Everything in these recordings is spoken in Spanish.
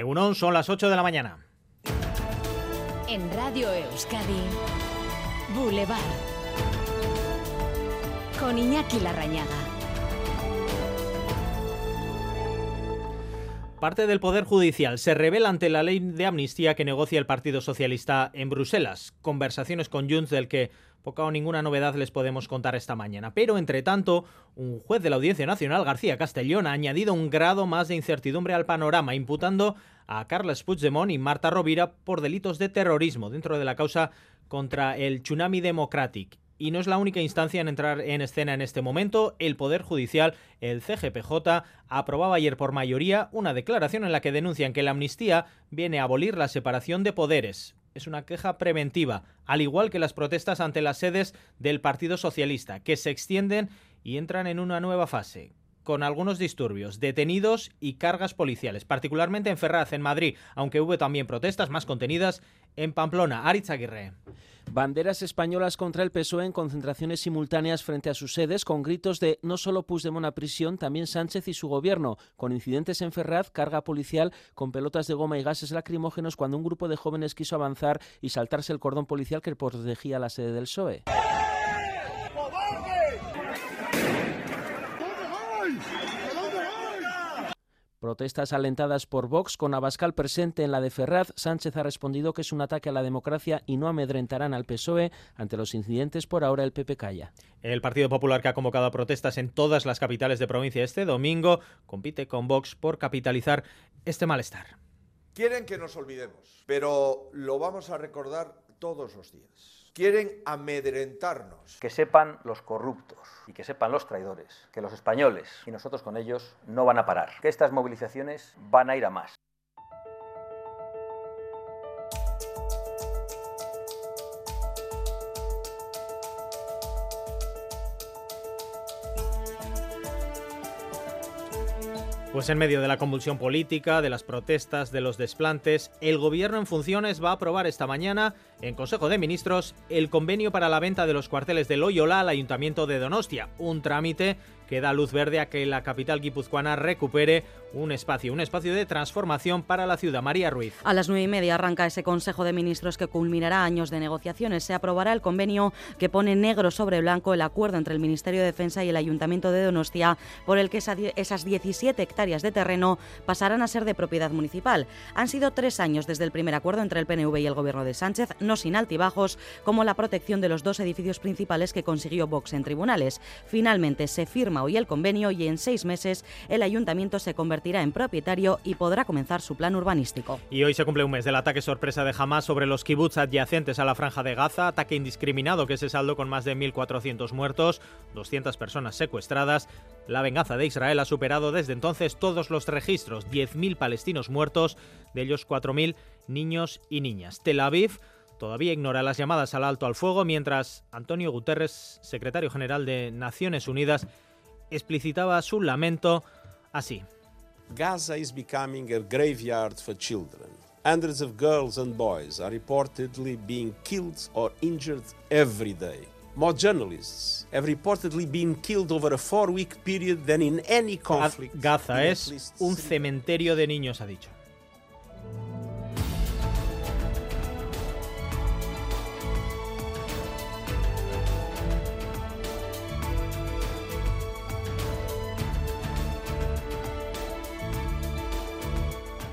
Egunon, son las 8 de la mañana. En Radio Euskadi, Boulevard. Con Iñaki Larrañaga. Parte del Poder Judicial se revela ante la ley de amnistía que negocia el Partido Socialista en Bruselas. Conversaciones con Junts del que poca o ninguna novedad les podemos contar esta mañana. Pero, entre tanto, un juez de la Audiencia Nacional, García Castellón, ha añadido un grado más de incertidumbre al panorama, imputando a Carles Puigdemont y Marta Rovira por delitos de terrorismo dentro de la causa contra el Tsunami Democratic. Y no es la única instancia en entrar en escena en este momento. El Poder Judicial, el CGPJ, aprobaba ayer por mayoría una declaración en la que denuncian que la amnistía viene a abolir la separación de poderes es una queja preventiva, al igual que las protestas ante las sedes del Partido Socialista, que se extienden y entran en una nueva fase con algunos disturbios, detenidos y cargas policiales, particularmente en Ferraz, en Madrid, aunque hubo también protestas más contenidas en Pamplona. Aritz Aguirre. Banderas españolas contra el PSOE en concentraciones simultáneas frente a sus sedes, con gritos de no solo Puigdemont a prisión, también Sánchez y su gobierno, con incidentes en Ferraz, carga policial con pelotas de goma y gases lacrimógenos cuando un grupo de jóvenes quiso avanzar y saltarse el cordón policial que protegía la sede del PSOE. Protestas alentadas por Vox con Abascal presente en la de Ferraz, Sánchez ha respondido que es un ataque a la democracia y no amedrentarán al PSOE ante los incidentes. Por ahora el PP calla. El Partido Popular que ha convocado a protestas en todas las capitales de provincia este domingo compite con Vox por capitalizar este malestar. Quieren que nos olvidemos, pero lo vamos a recordar todos los días quieren amedrentarnos. Que sepan los corruptos y que sepan los traidores que los españoles y nosotros con ellos no van a parar, que estas movilizaciones van a ir a más. Pues en medio de la convulsión política, de las protestas, de los desplantes, el gobierno en funciones va a aprobar esta mañana en Consejo de Ministros el convenio para la venta de los cuarteles de Loyola al Ayuntamiento de Donostia, un trámite que da luz verde a que la capital guipuzcoana recupere un espacio, un espacio de transformación para la ciudad. María Ruiz. A las nueve y media arranca ese Consejo de Ministros que culminará años de negociaciones. Se aprobará el convenio que pone negro sobre blanco el acuerdo entre el Ministerio de Defensa y el Ayuntamiento de Donostia, por el que esas 17 hectáreas de terreno pasarán a ser de propiedad municipal. Han sido tres años desde el primer acuerdo entre el PNV y el Gobierno de Sánchez, no sin altibajos, como la protección de los dos edificios principales que consiguió Vox en tribunales. Finalmente se firma hoy el convenio y en seis meses el ayuntamiento se convertirá en propietario y podrá comenzar su plan urbanístico. Y hoy se cumple un mes del ataque sorpresa de Hamas sobre los kibbutz adyacentes a la franja de Gaza, ataque indiscriminado que se saldó con más de 1.400 muertos, 200 personas secuestradas. La venganza de Israel ha superado desde entonces todos los registros, 10.000 palestinos muertos, de ellos 4.000 niños y niñas. Tel Aviv todavía ignora las llamadas al alto al fuego, mientras Antonio Guterres, secretario general de Naciones Unidas, explicitaba su lamento así. Gaza is becoming a graveyard for children. Hundreds of girls and boys are reportedly being killed or injured every day. More journalists have reportedly been killed over a four-week period than in any conflict. Gaza es un cementerio de niños, ha dicho.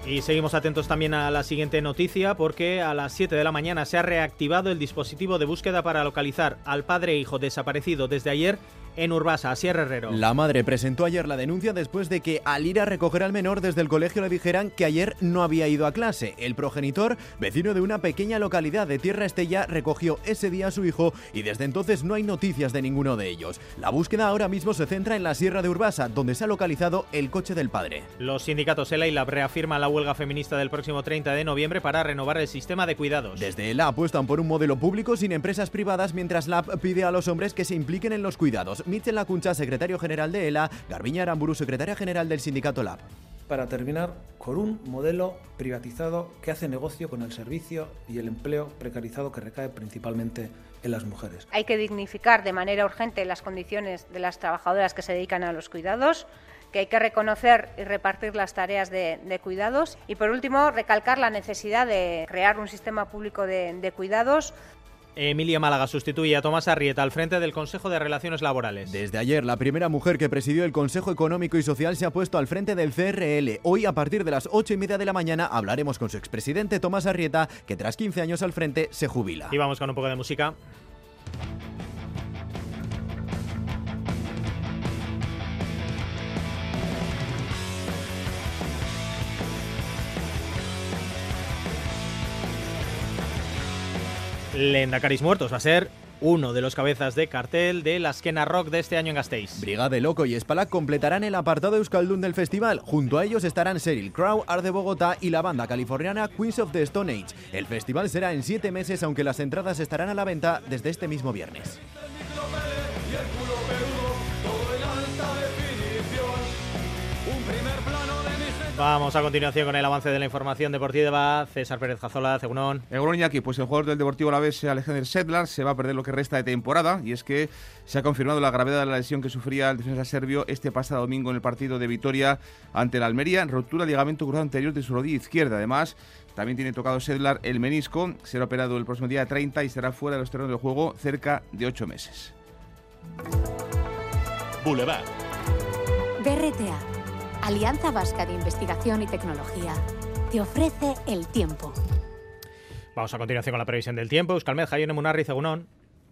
Y seguimos atentos también a la siguiente noticia porque a las 7 de la mañana se ha reactivado el dispositivo de búsqueda para localizar al padre e hijo desaparecido desde ayer en Urbasa, Sierra Herrero. La madre presentó ayer la denuncia después de que al ir a recoger al menor desde el colegio le dijeran que ayer no había ido a clase. El progenitor, vecino de una pequeña localidad de Tierra Estella, recogió ese día a su hijo y desde entonces no hay noticias de ninguno de ellos. La búsqueda ahora mismo se centra en la Sierra de Urbasa, donde se ha localizado el coche del padre. Los sindicatos ELA y la reafirman la huelga feminista del próximo 30 de noviembre para renovar el sistema de cuidados. Desde ELA apuestan por un modelo público sin empresas privadas, mientras LAB pide a los hombres que se impliquen en los cuidados. Michel Lacuncha, secretario general de ELA, Garbiña Aramburu, secretaria general del sindicato LAB. Para terminar, con un modelo privatizado que hace negocio con el servicio y el empleo precarizado que recae principalmente en las mujeres. Hay que dignificar de manera urgente las condiciones de las trabajadoras que se dedican a los cuidados que hay que reconocer y repartir las tareas de, cuidados. Y por último, recalcar la necesidad de crear un sistema público de cuidados Emilia Málaga sustituye a Tomás Arrieta al frente del Consejo de Relaciones Laborales. Desde ayer, la primera mujer que presidió el Consejo Económico y Social se ha puesto al frente del CRL. Hoy, a partir de las ocho y media de la mañana, hablaremos con su expresidente Tomás Arrieta, que tras 15 años al frente se jubila. Y vamos con un poco de música. Lendacaris Muertos va a ser uno de los cabezas de cartel de la Esquena Rock de este año en Gasteiz. Brigade Loco y Spalac completarán el apartado Euskaldun del festival. Junto a ellos estarán Seril Crow, Art de Bogotá y la banda californiana Queens of the Stone Age. El festival será en siete meses, aunque las entradas estarán a la venta desde este mismo viernes. Vamos a continuación con el avance de la información deportiva. César Pérez Jazola, Cegunón. Pues el jugador del Deportivo Alavés, Alexander Sedlar, se va a perder lo que resta de temporada y es que se ha confirmado la gravedad de la lesión que sufría el defensa serbio este pasado domingo en el partido de Vitoria ante la Almería, rotura de ligamento cruzado anterior de su rodilla izquierda. Además, también tiene tocado Sedlar el menisco, será operado el próximo día 30 y estará fuera de los terrenos del juego cerca de ocho meses. Boulevard. BRTA Alianza Vasca de Investigación y Tecnología te ofrece el tiempo. Vamos a continuación con la previsión del tiempo. Euskalmed, Jaione Munarri, Zegunón.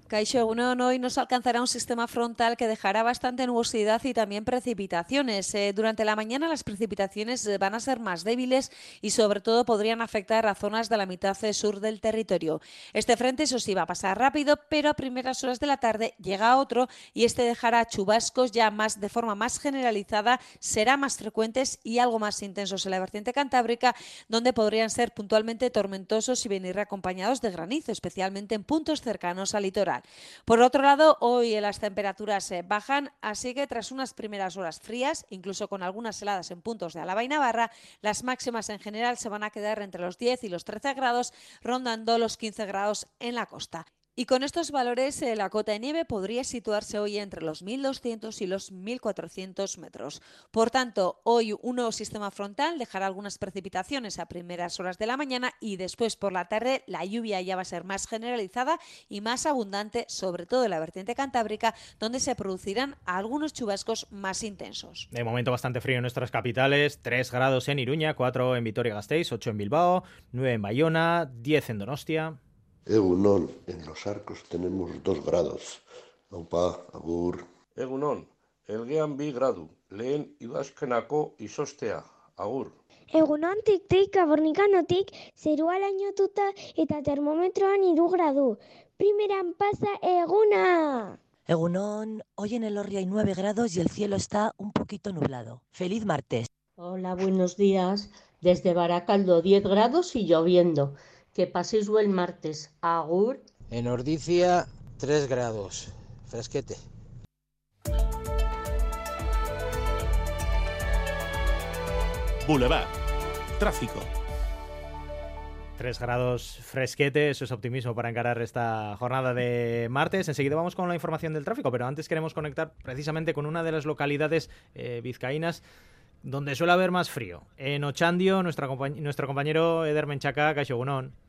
Caixo hoy nos alcanzará un sistema frontal que dejará bastante nubosidad y también precipitaciones. Eh, durante la mañana las precipitaciones eh, van a ser más débiles y sobre todo podrían afectar a zonas de la mitad sur del territorio. Este frente eso sí va a pasar rápido, pero a primeras horas de la tarde llega otro y este dejará chubascos ya más de forma más generalizada, será más frecuentes y algo más intensos en la vertiente cantábrica, donde podrían ser puntualmente tormentosos y venir acompañados de granizo, especialmente en puntos cercanos al litoral. Por otro lado, hoy las temperaturas eh, bajan, así que tras unas primeras horas frías, incluso con algunas heladas en puntos de Álava y Navarra, las máximas en general se van a quedar entre los 10 y los 13 grados, rondando los 15 grados en la costa. Y con estos valores, eh, la cota de nieve podría situarse hoy entre los 1.200 y los 1.400 metros. Por tanto, hoy un nuevo sistema frontal dejará algunas precipitaciones a primeras horas de la mañana y después por la tarde la lluvia ya va a ser más generalizada y más abundante, sobre todo en la vertiente cantábrica, donde se producirán algunos chubascos más intensos. De momento bastante frío en nuestras capitales, 3 grados en Iruña, 4 en Vitoria-Gasteiz, 8 en Bilbao, 9 en Bayona, 10 en Donostia. Egunon, en los arcos tenemos dos grados. Aupa, agur. Egunon, elgean bi gradu, lehen idazkenako izostea, agur. Egunon tik-tik abornikanotik zerua lainotuta eta termometroan iru gradu. Primeran pasa eguna. Egunon, hoy en el Orri hay 9 grados y el cielo está un poquito nublado. Feliz martes. Hola, buenos días. Desde Baracaldo 10 grados y lloviendo. Que paséis buen martes. Agur. En Ordicia, 3 grados. Fresquete. Boulevard. Tráfico. 3 grados fresquete, eso es optimismo para encarar esta jornada de martes. Enseguida vamos con la información del tráfico, pero antes queremos conectar precisamente con una de las localidades eh, vizcaínas donde suele haber más frío. En Ochandio, nuestra nuestro compañero Eder Menchaca, Caixogunón.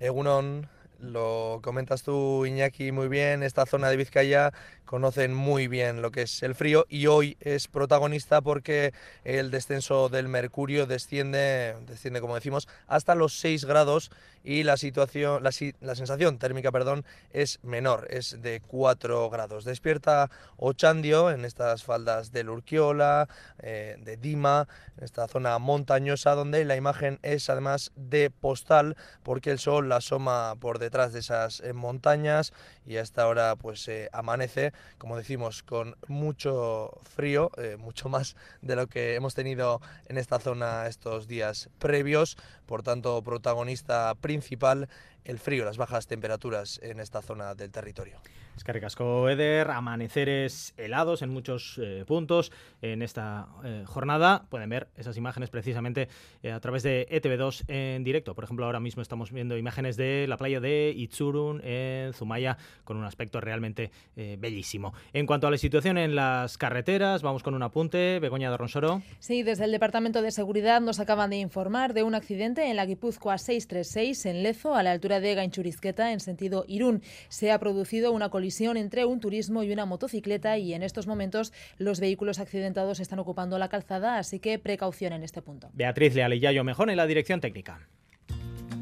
Egunon, lo comentas tú, Iñaki, muy bien. Esta zona de Vizcaya conocen muy bien lo que es el frío y hoy es protagonista porque el descenso del mercurio desciende, desciende como decimos, hasta los 6 grados y la situación, la, sensación térmica, perdón, es menor, es de 4 grados. Despierta Ochandio en estas faldas de Urquiola, eh, de Dima, en esta zona montañosa donde la imagen es además de postal porque el sol la asoma por detrás de esas eh, montañas y hasta ahora pues eh, amanece, como decimos, con mucho frío, mucho más de lo que hemos tenido en esta zona estos días previos, por tanto protagonista principal el frío, las bajas temperaturas en esta zona del territorio. Es que Eder, amaneceres helados en muchos eh, puntos en esta eh, jornada. Pueden ver esas imágenes precisamente eh, a través de ETV2 en directo. Por ejemplo, ahora mismo estamos viendo imágenes de la playa de Itzurun en Zumaya con un aspecto realmente bellísimo. En cuanto a la situación en las carreteras, vamos con un apunte. Begoña de Ronsoro. Sí, desde el Departamento de Seguridad nos acaban de informar de un accidente en la Guipúzcoa 636 en Lezo, a la altura de Gainchurizqueta, en sentido Irún. Se ha producido una colisión colisión entre un turismo y una motocicleta y en estos momentos los vehículos accidentados están ocupando la calzada, así que precaución en este punto. Beatriz Leal y Yayo Mejón en la dirección técnica.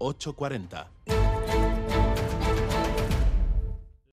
840.